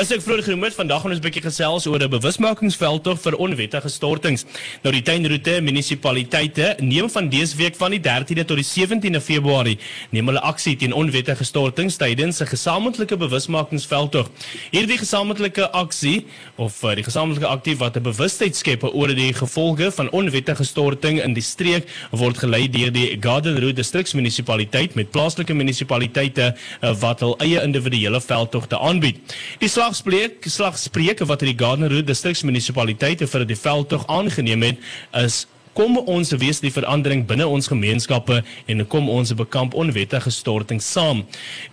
As ek vroeër genoem het, vandag gaan ons 'n bietjie gesels oor 'n bewusmakingsveldtog vir onwettige stortings. Nou die tuinroete munisipaliteite neem van dese week van die 13de tot die 17de Februarie neem hulle aksie teen onwettige stortings tydens 'n gesamentlike bewusmakingsveldtog. Hierdie gesamentlike aksie of uh, die gesamentlike aktief wat 'n bewustheid skep oor die gevolge van onwettige storting in die streek word gelei deur die Garden Route distriksmunisipaliteit met plaaslike munisipaliteite uh, wat hul eie individuele veldtogte aanbied. Die slag slagspreek slagspreuke wat die Gardner Road distriksmunisipaliteite vir die veldtog aangeneem het is kom ons wees die verandering binne ons gemeenskappe en kom ons bekamp onwettige storting saam.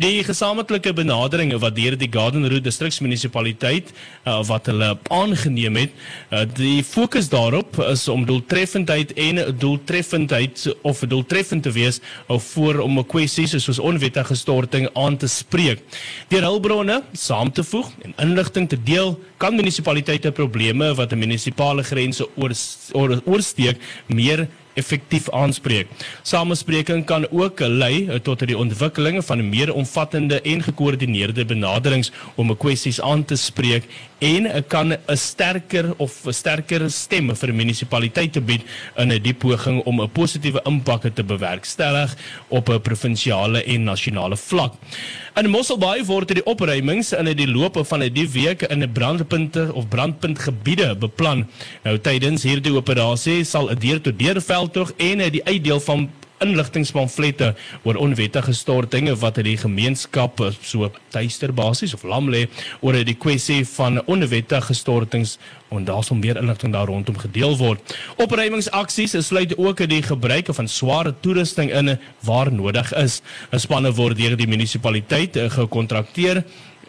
Die gesamentlike benadering wat deur die Garden Route distriksmunisipaliteit uh, wat hulle aangeneem het, uh, die fokus daarop is om doeltreffendheid en doeltreffendheid of doeltreffend te wees of voor om 'n kwessie soos onwettige storting aan te spreek. Deur hulpbronne saam te voeg en inligting te deel, kan munisipaliteite probleme wat 'n munisipale grense oor, oor oorsteek meer effektief aanspreek. Samespreking kan ook lei tot die ontwikkeling van meer omvattende en gekoördineerde benaderings om kwessies aan te spreek en kan 'n sterker of 'n sterker stem vir munisipaliteite bied in 'n diep poging om 'n positiewe impak te bewerkstellig op 'n provinsiale en nasionale vlak. In Mosselbaai word die opruimings in die loop van die week in 'n brandpunte of brandpuntgebiede beplan. Nou tydens hierdie operasie sal 'n deur-tot-deur veldtog en die uitdeel van inligtingpamflette oor onwettige stortinge wat in die gemeenskap so tuister basies of lam lê oor die kwessie van onwettige stortings en daarsom weer inligting daar rondom gedeel word. Opruimingsaksies sluit ook die gebruik van sware toerusting in waar nodig is. Spanne word deur die munisipaliteit gekontrakteer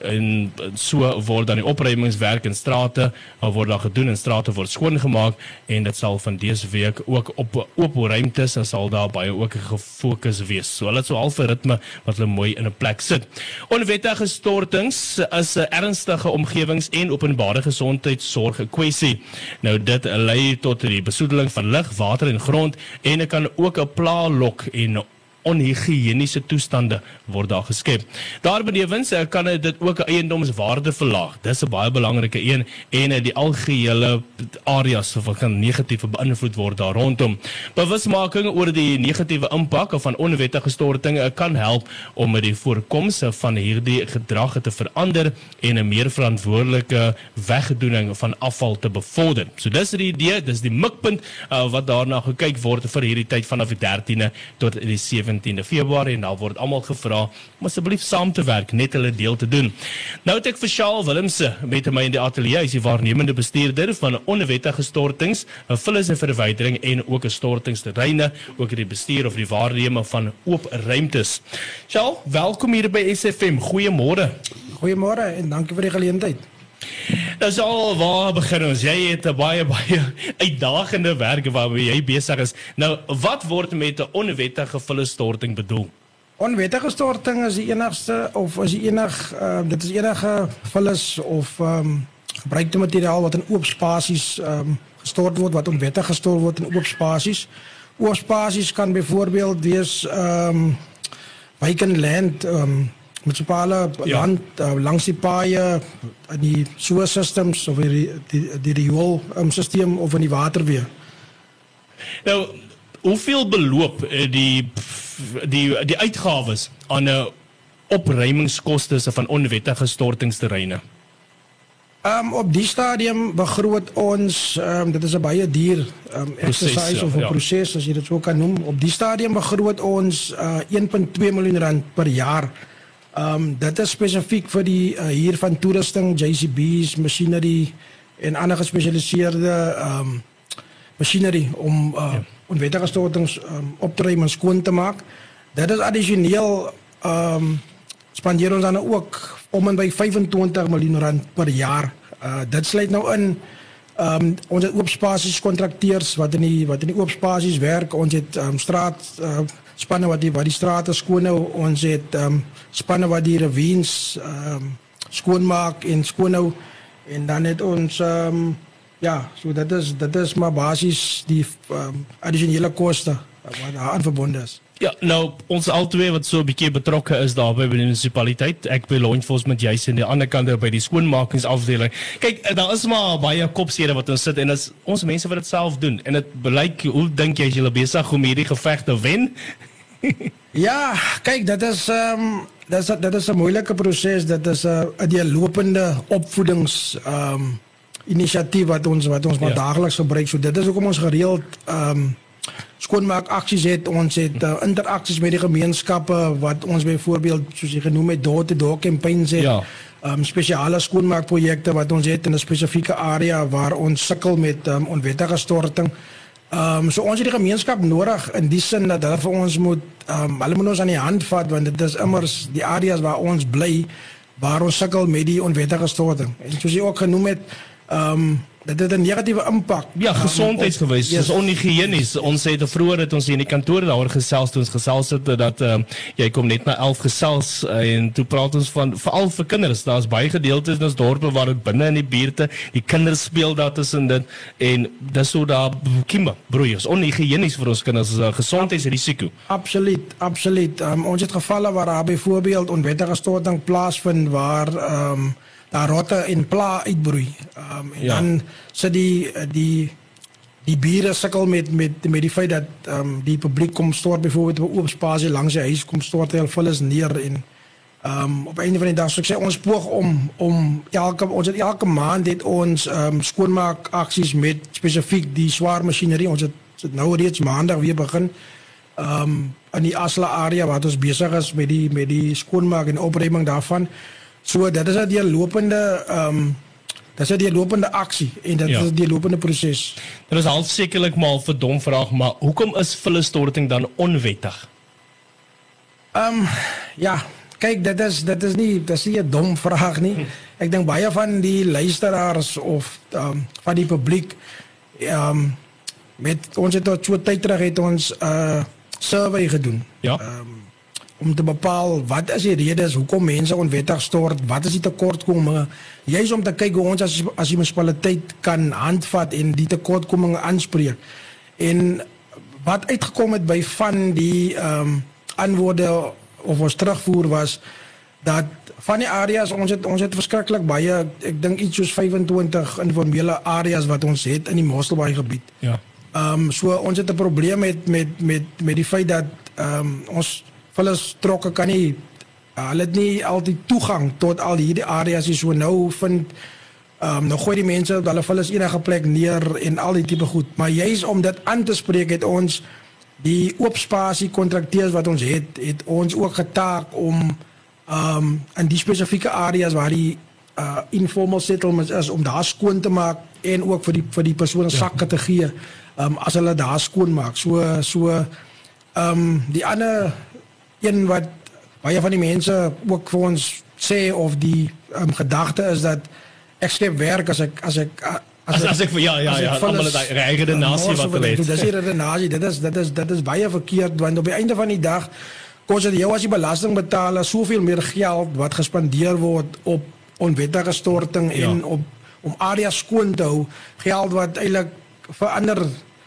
en so word dan die opruimingswerk in strate word daar gedoen en strate word skoongemaak en dit sal van dese week ook op oop ruimtes sal daar baie ook gefokus wees. So hulle het so half 'n ritme wat hulle mooi in 'n plek sit. Onwettige stortings is 'n ernstige omgewings- en openbare gesondheidsorg kwessie. Nou dit lei tot die besoedeling van lug, water en grond en dit kan ook 'n plaalok en onhigiëniese toestande word daar geskep. Daarbenewens kan dit ook eiendomswaarde verlaag. Dis 'n baie belangrike een en die algehele areas wat kan negatief beïnvloed word daar rondom. Bewusmaking oor die negatiewe impak van onwettige stortinge kan help om met die voorkoms van hierdie gedrag te verander en 'n meer verantwoordelike weggedoening van afval te bevorder. So dis die idee, dis die mikpunt uh, wat daarna gekyk word vir hierdie tyd vanaf die 13de tot die 7 17de Februarie en daar word almal gevra om asseblief saam te werk, net hulle deel te doen. Nou het ek vir Shaal Willemse met my in die ateljee, hy is die waarnemende bestuurder van onwettige stortings, 'n vullis en verwydering en ook 'n stortingsterreine, ook die bestuur of die waarneming van oop ruimtes. Shaal, welkom hier by SFM. Goeiemôre. Goeiemôre en dankie vir die geleentheid. Dis al waar begin ons. Jy het 'n baie baie uitdagende werk waarmee jy besig is. Nou, wat word met 'n onwettige vullestorting bedoel? Onwettige storting is die enigste of is die enig uh, dit is enige vullis of ehm um, gebruikte materiaal wat in oop spasies ehm um, gestort word wat onwettig gestort word in oop spasies. Oop spasies kan byvoorbeeld wees ehm um, vacant land ehm um, munisipale ja. land uh, langs die paaie in die sewer systems of die die die riool um, stelsel of in die waterweë. Nou, hoeveel beloop uh, die die die uitgawes aan 'n uh, opruimingskoste van onwettige stortingsterreine? Um, op die stadium begroot ons um, dit is 'n baie duur um, exercise ja, of 'n ja. proses as jy dit sou kan noem. Op die stadium begroot ons uh, 1.2 miljoen rand per jaar Ehm um, dit is spesifiek vir die uh, hier van toerusting, JCB's, machinery en ander gespesialiseerde ehm um, machinery om uh, ja. onwettige stortings um, op te ruim en skoon te maak. Dit is addisioneel ehm um, spandeer ons dan ook om en by 25 miljoen rand per jaar. Uh, dit sluit nou in ehm um, ons het oop spasies kontrakteurs wat in die wat in die oop spasies werk. Ons het ehm um, straat uh, spanne wat die wat die strate skoon hou. Ons het ehm um, spanne wat die ravines ehm um, skoon maak en skoon hou en dan het ons ehm um, ja, so dit is dit is maar basies die um, addisionele koste wat daaraan verbonden is. Ja, nou ons albei wat so 'n bietjie betrokke is daar by die munisipaliteit. Ek by law enforcement juis aan die ander kant by die skoonmakingsafdeling. Kyk, eh, daar is maar baie kopseere wat ons sit en ons mense wat dit self doen en dit blyk hoe dink jy as jy besig om hierdie geveg te wen? ja, kyk, dit is ehm um, dit is dit is 'n moeilike proses. Dit is 'n uh, die lopende opvoedings ehm um, inisiatief wat ons wat ons maar ja. daagliks gebruik. So dit is hoekom ons gereeld ehm um, skoonmaak aksies het ons het uh, interaksies met die gemeenskappe wat ons byvoorbeeld soos jy genoem het door te door campaigns het ja. um, spesiale skoonmaakprojekte wat ons het in 'n spesifieke area waar ons sukkel met um, onwettige storting. Ehm um, so ons het die gemeenskap nodig in die sin dat hulle vir ons moet ehm um, hulle moet ons aan die hand vat want dit is immers die areas waar ons bly waar ons sukkel met die onwettige storting. En soos jy ook genoem het ehm um, dit het 'n negatiewe impak. Ja, gesondheidsgewys. Dis onhygiënies. Ons sê te vroeër het ons hier in die kantoor daaroor gesels toe ons gesels het dat ehm uh, jy kom net na 11 gesels uh, en toe praat ons van veral vir kinders. Daar's baie gedeeltes in ons dorpe waar dit binne in die buurte, die kinders speel daar tussen dit en dis so daar kimba broeiers. Onhygiënies vir ons kinders is 'n gesondheidsrisiko. Absoluut, absoluut. Um, ons het gevalle waar daar byvoorbeeld onwettige storting plaasvind waar ehm um, daar rotte en pla uitbroei. Ehm um, en ja. dan sit die die die bure sukkel met met met die feit dat ehm um, die publiek kom stort byvoorbeeld op oop spasie langs die huis kom stort hulle vullis neer en ehm um, op een van die dae so ek sê ons poog om om elke ons het elke maand het ons ehm um, skoonmaak aksies met spesifiek die swaar masjinerie ons het, het nou reeds maandag weer begin ehm um, in die Asla area waar ons besig is met die met die skoonmaak en opruiming daarvan So dit is 'n deurlopende ehm um, dit is 'n deurlopende aksie en dit ja. is 'n deurlopende proses. Dit is al sekerlik maar vir dom vraag, maar hoekom is vullestorting dan onwettig? Ehm um, ja, kyk dit is dit is nie dit is nie 'n dom vraag nie. Ek dink baie van die luisteraars of ehm um, van die publiek ehm um, met ons het tot so tyd terug het ons 'n uh, survey gedoen. Ja. Ehm um, om te bepaal wat is die redes hoekom mense onwettig stort, wat is die tekortkominge? Juist om te kyk hoe ons as as die munisipaliteit kan handvat en die tekortkominge aanspreek. En wat uitgekom het by van die ehm um, antwoorde of ons terugvoer was dat van die areas ons het ons het verskriklik baie ek dink iets soos 25 informele areas wat ons het in die Mosselbaai gebied. Ja. Ehm um, so ons het 'n probleem met met met met die feit dat ehm um, ons hulle strokke kan nie hulle het nie altyd toegang tot al hierdie areas hier so nou vind ehm um, nou gooi die mense hulle hulle is enige plek neer en al die tipe goed. Maar juis om dit aan te spreek het ons die oop spasie kontrakteurs wat ons het het ons ook getaak om ehm um, in die spesifieke areas waar die uh informal settlements is om daar skoon te maak en ook vir die vir die persone ja. sakke te gee ehm um, as hulle daar skoon maak. So so ehm um, die ander een wat baie van die mense ook vir ons sê of die um, gedagte is dat ek skep werk as ek as ek as, as, as ek ja ja ja almal daai regte nasie wat hulle het. Dis hier 'n nasie. Dit is dit is dit is baie verkeerd want op die einde van die dag kos dit jou as jy belasting betaal soveel meer geld wat gespandeer word op onwettige storting ja. en op om areas skoon te hou geld wat eintlik vir ander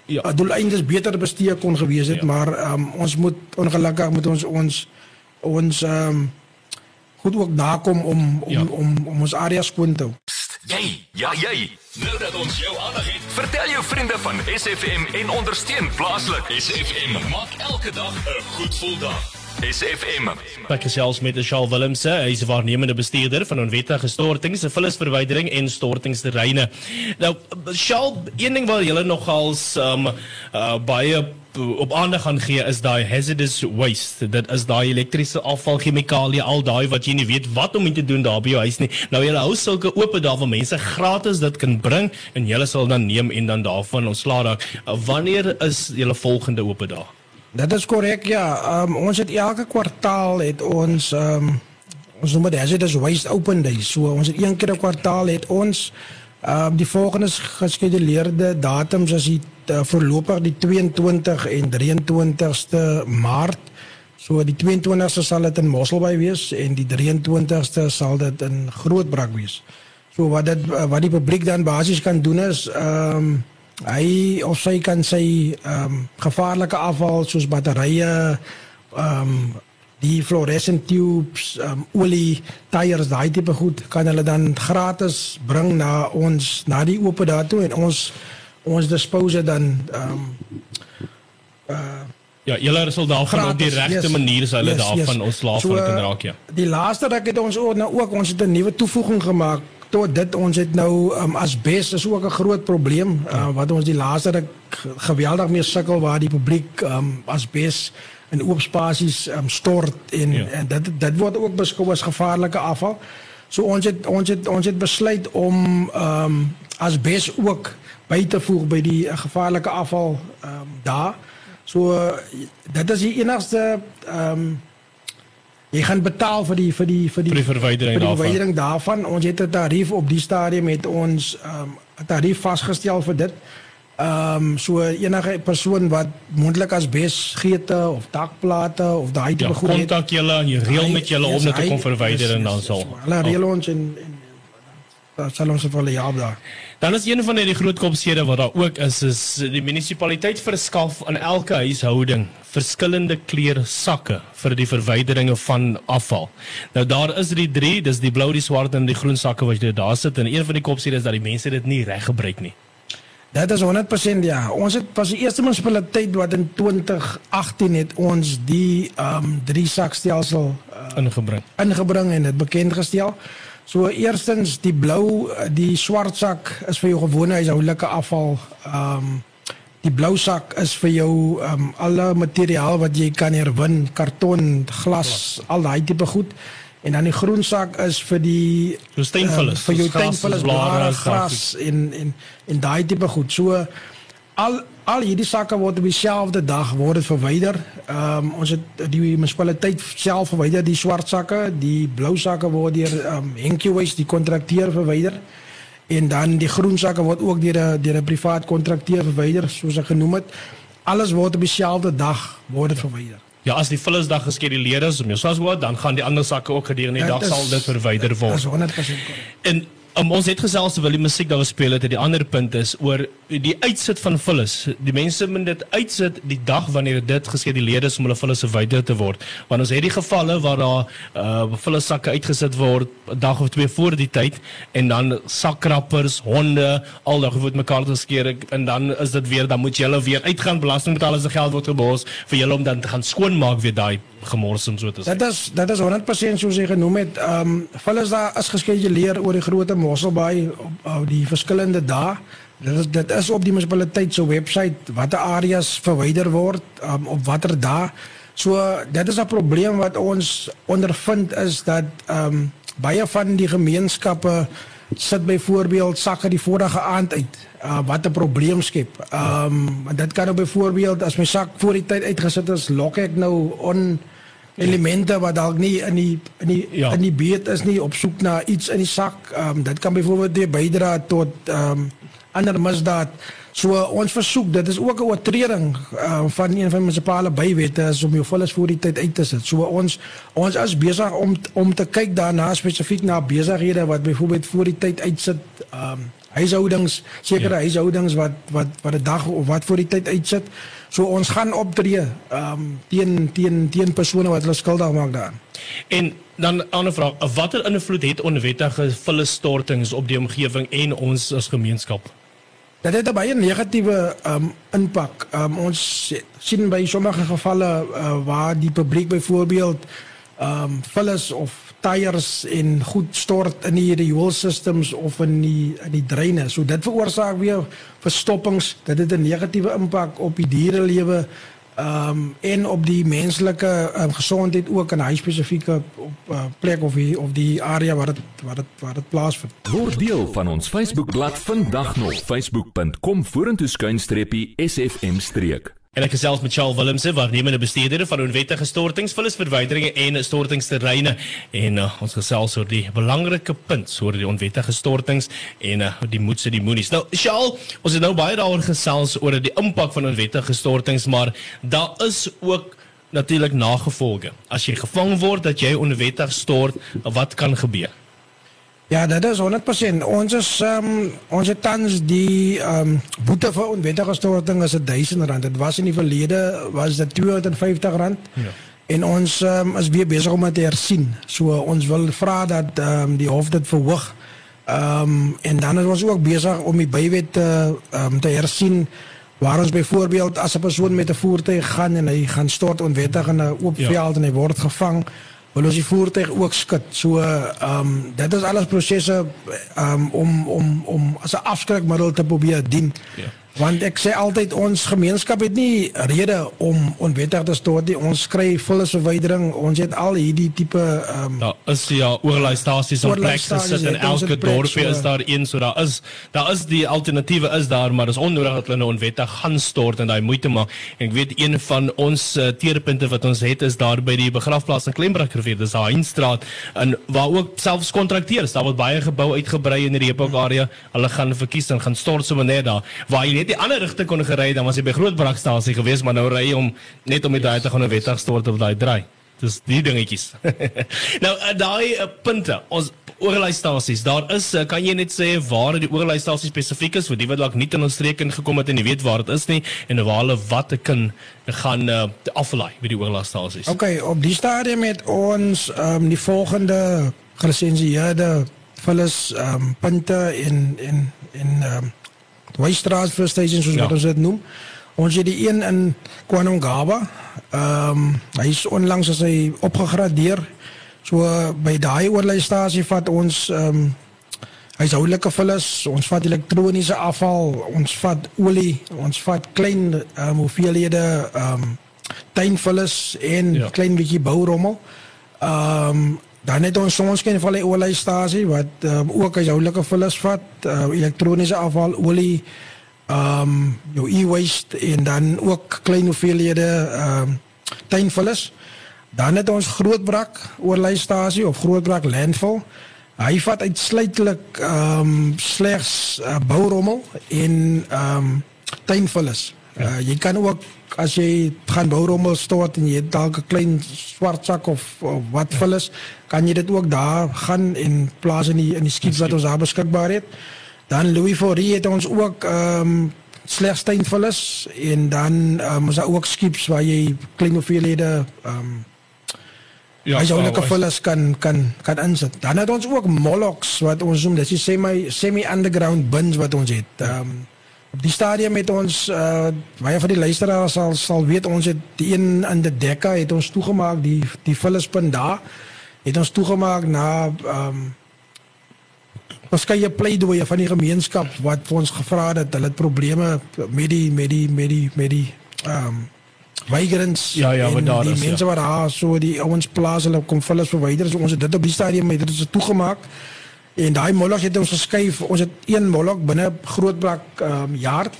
ja. uh, doeleindes beter bestee kon gewees het, ja. maar um, ons moet ongelukkig moet ons ons ons um, goed ook nakom om om, ja. om om om ons area skoon te hou. Jy, ja jy. Nou dat ons jou aandag het, vertel jou vriende van SFM en ondersteun plaaslik. SFM maak elke dag 'n goed gevoel dag. SFM. Ek gesels met Charles Willemse, hy is waarnemende bestuurder van onwettige stortings, vullisverwydering en stortingsterreine. Nou, Charles, een ding wat julle nogals um uh, baie op aandag gaan gee is daai hazardous waste. Dit is daai elektriese afval, chemikalieë, al daai wat jy nie weet wat om mee te doen daar by jou huis nie. Nou julle hou sulke oop dae waar mense gratis dit kan bring en julle sal dan neem en dan daarvan ontslaa raak. Wanneer is julle volgende oop dae? Dat is korrek ja. Um, ons het elke kwartaal het ons um, ons noem dit as dit is waste open day. So ons het een keer 'n kwartaal het ons um, die volgende geskeduleerde datums is die uh, voorlopig die 22 en 23ste Maart. So die 22ste sal dit in Mosselbaai wees en die 23ste sal dit in Grootbrak wees. So wat dit wat die publiek dan basies kan doen is ehm um, hy of sy kan sy ehm um, gevaarlike afval soos batterye ehm um, die fluorescent tubes, um, olie, tyres, daai tipe goed kan hulle dan gratis bring na ons na die oop daartoe en ons ons dispose dan ehm um, uh Ja, julle sal daarvan op die regte yes, manier sal hulle yes, daarvan yes. ontslaaf so, kan raak ja. Die laaste dat het ons ook nou ook ons het 'n nuwe toevoeging gemaak tot dit ons het nou um, asbes is ook 'n groot probleem uh, wat ons die laaste dat geweldig mee sukkel waar die publiek um, asbes in oop spasies um, stort en, ja. en dit dit word ook beskou as gevaarlike afval. So ons het ons het ons het besluit om ehm um, asbes ook by te voeg by die uh, gevaarlike afval ehm um, daar. So uh, dit is die enigste ehm um, jy gaan betaal vir die vir die vir die, die verwydering, vir die verwydering daarvan. daarvan. Ons het 'n tarief op die stadium met ons ehm um, 'n tarief vasgestel vir dit. Ehm um, so enige persoon wat moontlik as besgete of dakplate of daai tipe ja, goed kontak julle en jy reël met julle om dit te kom verwyder en dan sal hulle reël ons en, en sal ons vir hulle help daar. Dan is een van die groot kopsede wat daar ook is is die munisipaliteit verskaf aan elke huishouding verskillende kleur sakke vir die verwyderinge van afval. Nou daar is die drie, dis die blou, die swart en die groen sakke wat jy daar sit en een van die kopsede is dat die mense dit nie reg gebruik nie. Dit is 100% ja. Ons het pas die eerste munisipaliteit wat in 2018 het ons die ehm um, drie sakstelsel uh, ingebring. Ingebring en dit bekend gestel. So eerstens die blou die swart sak is vir jou gewone huishoudelike afval. Ehm um, die blou sak is vir jou ehm um, alle materiaal wat jy kan herwin, karton, glas, al daai tipe goed. En dan die groen sak is vir die so steenvullis, uh, vir jou steenvullis, blare, gras en en en daai tipe goed. So al al hierdie sakke word op dieselfde dag word verwyder. Ehm um, ons het die munisipaliteit self verwyder die swart sakke, die blou sakke word deur ehm um, Henkie Waste die kontrakteur verwyder. En dan die groen sakke word ook deur 'n deur 'n privaat kontrakteur verwyder, soos ek genoem het. Alles word op dieselfde dag word verwyder. Ja, as die vullisdag geskeduleer is om jou word, dan gaan die ander sakke ook gedurende die dag sal dit verwyder word. Dis 100% korrek. En um, ons het gesels terwyl die musiek daar gespeel het, die ander punt is oor die uitsit van vullis. Die mense moet dit uitsit die dag wanneer dit gesê die lede is om hulle vullis verwyder te word. Want ons het die gevalle waar daar uh vullis sakke uitgesit word dag of twee voor die tyd en dan sakkrappers, honde, al daai word mekaar geskeer en dan is dit weer dan moet jy hulle weer uitgaan belasting betaal as die geld word gebos vir julle om dan te gaan skoonmaak weer daai gemors en so te sê. Dit is dit is 100% soos jy genoem het. Ehm um, vullis daar is geskeduleer oor die groot Mosselbaai op, op die verskillende dae. Dit is dit is op die munisipaliteit se webwerf watter areas verwyder word um, op watter dae. So dit is 'n probleem wat ons ondervind is dat ehm um, baie van die gemeenskappe sit byvoorbeeld sakke die vorige aand uit. Uh, wat 'n probleem skep. Ehm um, dit kan nou byvoorbeeld as my sak voor die tyd uitgesit is, lok ek nou on elemente wat dalk nie in die in die ja. in die beet is nie op soek na iets in die sak. Ehm um, dit kan byvoorbeeld bydra tot ehm um, ander misdaad. So ons versoek, dit is ook 'n oortreding uh, van een van die munisipale bywette is om jou vullis voor die tyd uit te sit. So ons ons is besig om om te kyk daarna spesifiek na besighede wat byvoorbeeld voor die tyd uitsit. Ehm um, huishoudings, sekere ja. huishoudings wat wat wat 'n dag of wat voor die tyd uitsit. So ons gaan optree ehm um, teen teen teen persone wat hulle skuldig maak daaraan. En dan 'n ander vraag, watter invloed het onwettige vullisstortings op die omgewing en ons as gemeenskap? Dit het baie negatiewe um, impak. Um, ons sien by sommige gevalle uh, waar die publiek byvoorbeeld um, vullis of tyres en goed stort in die rioolsystems of in die in die dreine. So dit veroorsaak weer verstoppings. Dit het 'n negatiewe impak op die dierelewe ehm um, en op die menslike um, gesondheid ook in hy spesifieke op uh, plek of die, of die area waar dit waar dit waar dit plaasvind. Word deel van ons Facebookblad vandag nog facebook.com vorentoe skuinstreepie sfm streek. En ek gesels met Charles Willemse, waarnemende bestuurder van onwettige stortings, vullisverwyderinge en stortingsterreine en uh, ons gesels oor die belangrike punt oor die onwettige stortings en uh, die moedse die moenies. Nou Charles, ons het nou baie daaroor gesels oor die impak van onwettige stortings, maar daar is ook natuurlik nagevolge. As jy gevang word dat jy onwettig stort, wat kan gebeur? Ja, dat is 100%. Ons is um, ons het tans die um, boete vir onwettige storting is 1000 rand. Dit was in die verlede was dit 250 rand. Ja. En ons um, is weer besig om dit te hersien. So ons wil vra dat um, die hof dit verhoog. Ehm um, en dan is ons ook besig om die bywet te um, te hersien waar ons byvoorbeeld as 'n persoon met 'n voertuig gaan en hy gaan stort onwettig in 'n oop ja. veld en hy word gevang wil ons die voertuig ook skud. So ehm um, dit is alles prosesse ehm um, om om om as 'n afskrikmiddel te probeer dien. Ja. Want ek sê altyd ons gemeenskap het nie rede om onwettig te stort nie. Ons kry volle verwydering. Ons het al hierdie tipe ehm um, Daar is ja oorlaaistasies op plek gesit in elke dorpie is daar een so daar is daar is die alternatiewe is daar maar dis onnodig dat hulle nou onwettig gaan stort en daai moeite maak. En ek weet een van ons uh, teerpunte wat ons het is daar by die begrafplaas in Klembrug rivier. Dis daai Heinstraat en waar ook selfs kontrakteers. Daar word baie gebou uitgebrei in die Repok area. Hulle gaan verkies en gaan stort sommer net daar waar jy net die ander rigting kon gery dan was jy by Grootbrakstasie gewees maar nou ry jy om net om die daai te gaan 'n wettig stort op daai draai. Dis die dingetjies. Nou eh, daai uh, punte ons oorlaaistasies daar is uh, kan jy net sê waar die oorlaaistasies spesifiek is vir die wat dalk nie in ons streek ingekom het en nie weet waar dit is nie en waar hulle wat ek kan gaan uh, aflaai by die oorlaaistasies. Okay op die stadium met ons um, die volgende gelisensieerde vullis um, punte in in in um, Weststraat First Station soos ja. wat ons dit noem. Ons het die een in Kwanongaba. Ehm um, hy is onlangs as hy opgegradeer. So by daai oorlaastasie vat ons ehm um, huishoudelike vullis, ons vat elektroniese afval, ons vat olie, ons vat klein um, hoeveelhede ehm um, tuinvullis en ja. klein bietjie bourommel. Ehm um, dan het ons soms geen van die oliestasie wat um, ook as joulike vullis vat, uh, elektroniese afval, olie, ehm um, jou e-waste en dan ook klein hoeveelhede ehm um, tuinvullis. Dan het ons Grootbrak oliestasie of Grootbrak landfill. Hy vat uitsluitlik ehm um, slegs uh, bourommel en ehm um, tuinvullis. Uh, jy kan ook as jy gaan bourommel stort en jy het dalk 'n klein swart sak of, of wat vol is, kan jy dit ook daar gaan en plaas in die in die skiep wat ons daar beskikbaar het. Dan Louis Fourie het ons ook ehm um, slegs tuinvol is en dan um, is daar ook skips waar jy klein hoeveelhede ehm um, Ja, hy sou net gefulles kan kan kan insit. Dan het ons ook Molox wat ons noem, dis semi semi underground bins wat ons het. Ehm um, die stadium met ons uh baie van die luisteraars sal sal weet ons het die een in die dekka het ons toegemaak die die vullispunt daar het ons toegemaak na um Ons kyk jy pleidooie van die gemeenskap wat vir ons gevra het dat hulle probleme met die met die met die met die um migrants ja ja wat daar is die mense ja. wat daar so die ouens plaas hulle kom vullis verwyder so ons het dit op die stadium het dit toegemaak En daai molok het ons geskuif. Ons het een molok binne Grootbrak ehm um, yard.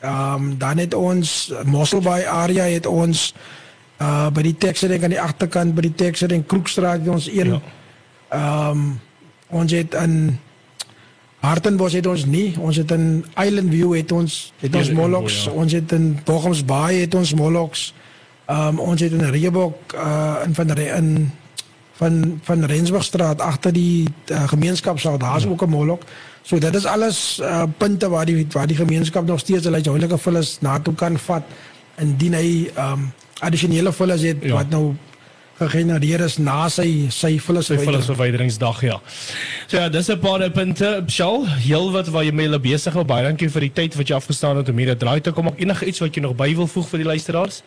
Ehm um, dan het ons Mosselbaai area het ons uh by die Texering aan die agterkant by die Texering Kroekstraat het ons een. Ja. Ehm ja. um, ons het in Hartenbos het ons nie. Ons het in Island View het ons het ons moloks. Ja. Ons het in Bochumsbaai het ons moloks. Ehm um, ons het in Reebok uh in van in van van Rensburgstraat agter die uh, gemeenskapsaal daar's ja. ook 'n molok. So dit is alles uh, punte waar die waar die gemeenskap nog steeds hulle huidige vullis na toe kan vat indien hy um addisionele vullis het ja. wat nou gegenereer is na sy sy vullis verwyderingsdag ja. So ja, dis 'n paar punte. Shaul, heel wat waar jy mee besig is. Baie dankie vir die tyd wat jy afgestaan het om hier te draai te kom. Enige iets wat jy nog by wil voeg vir die luisteraars?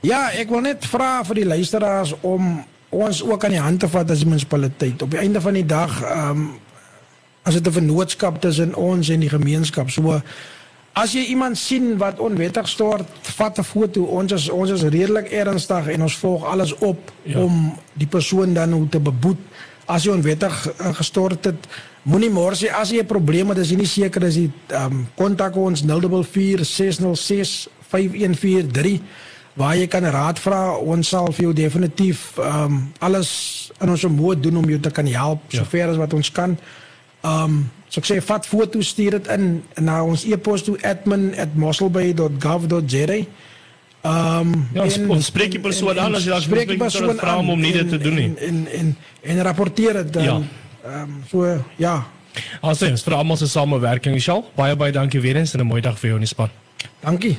Ja, ek wil net vra vir die luisteraars om ons ook aan die hand te vat as die munisipaliteit. Op die einde van die dag ehm um, as dit 'n vennootskap tussen ons en die gemeenskap. So as jy iemand sien wat onwettig stort, vat 'n foto. Ons is ons is redelik ernstig en ons volg alles op ja. om die persoon dan hoe te beboet as jy onwettig uh, gestort het. Moenie môre sê as jy 'n probleem het, as jy nie seker is nie, ehm um, kontak ons 044 606 5143 waar jy kan raad vra ons sal vir jou definitief ehm um, alles in ons vermoë doen om jou te kan help ja. sover as wat ons kan. Ehm um, so ek sê vat foto's stuur dit in na ons e-pos toe admin@mosselbay.gov.za. Ehm um, ja, en, ons spreek die persoon aan as jy dalk spreek die persoon vra om nie dit te doen nie. En en en, en rapporteer dit dan. Ja Ehm um, so ja. Asens vir almal se samewerking, Michelle. Baie baie dankie weer eens en 'n mooi dag vir jou in die span. Dankie.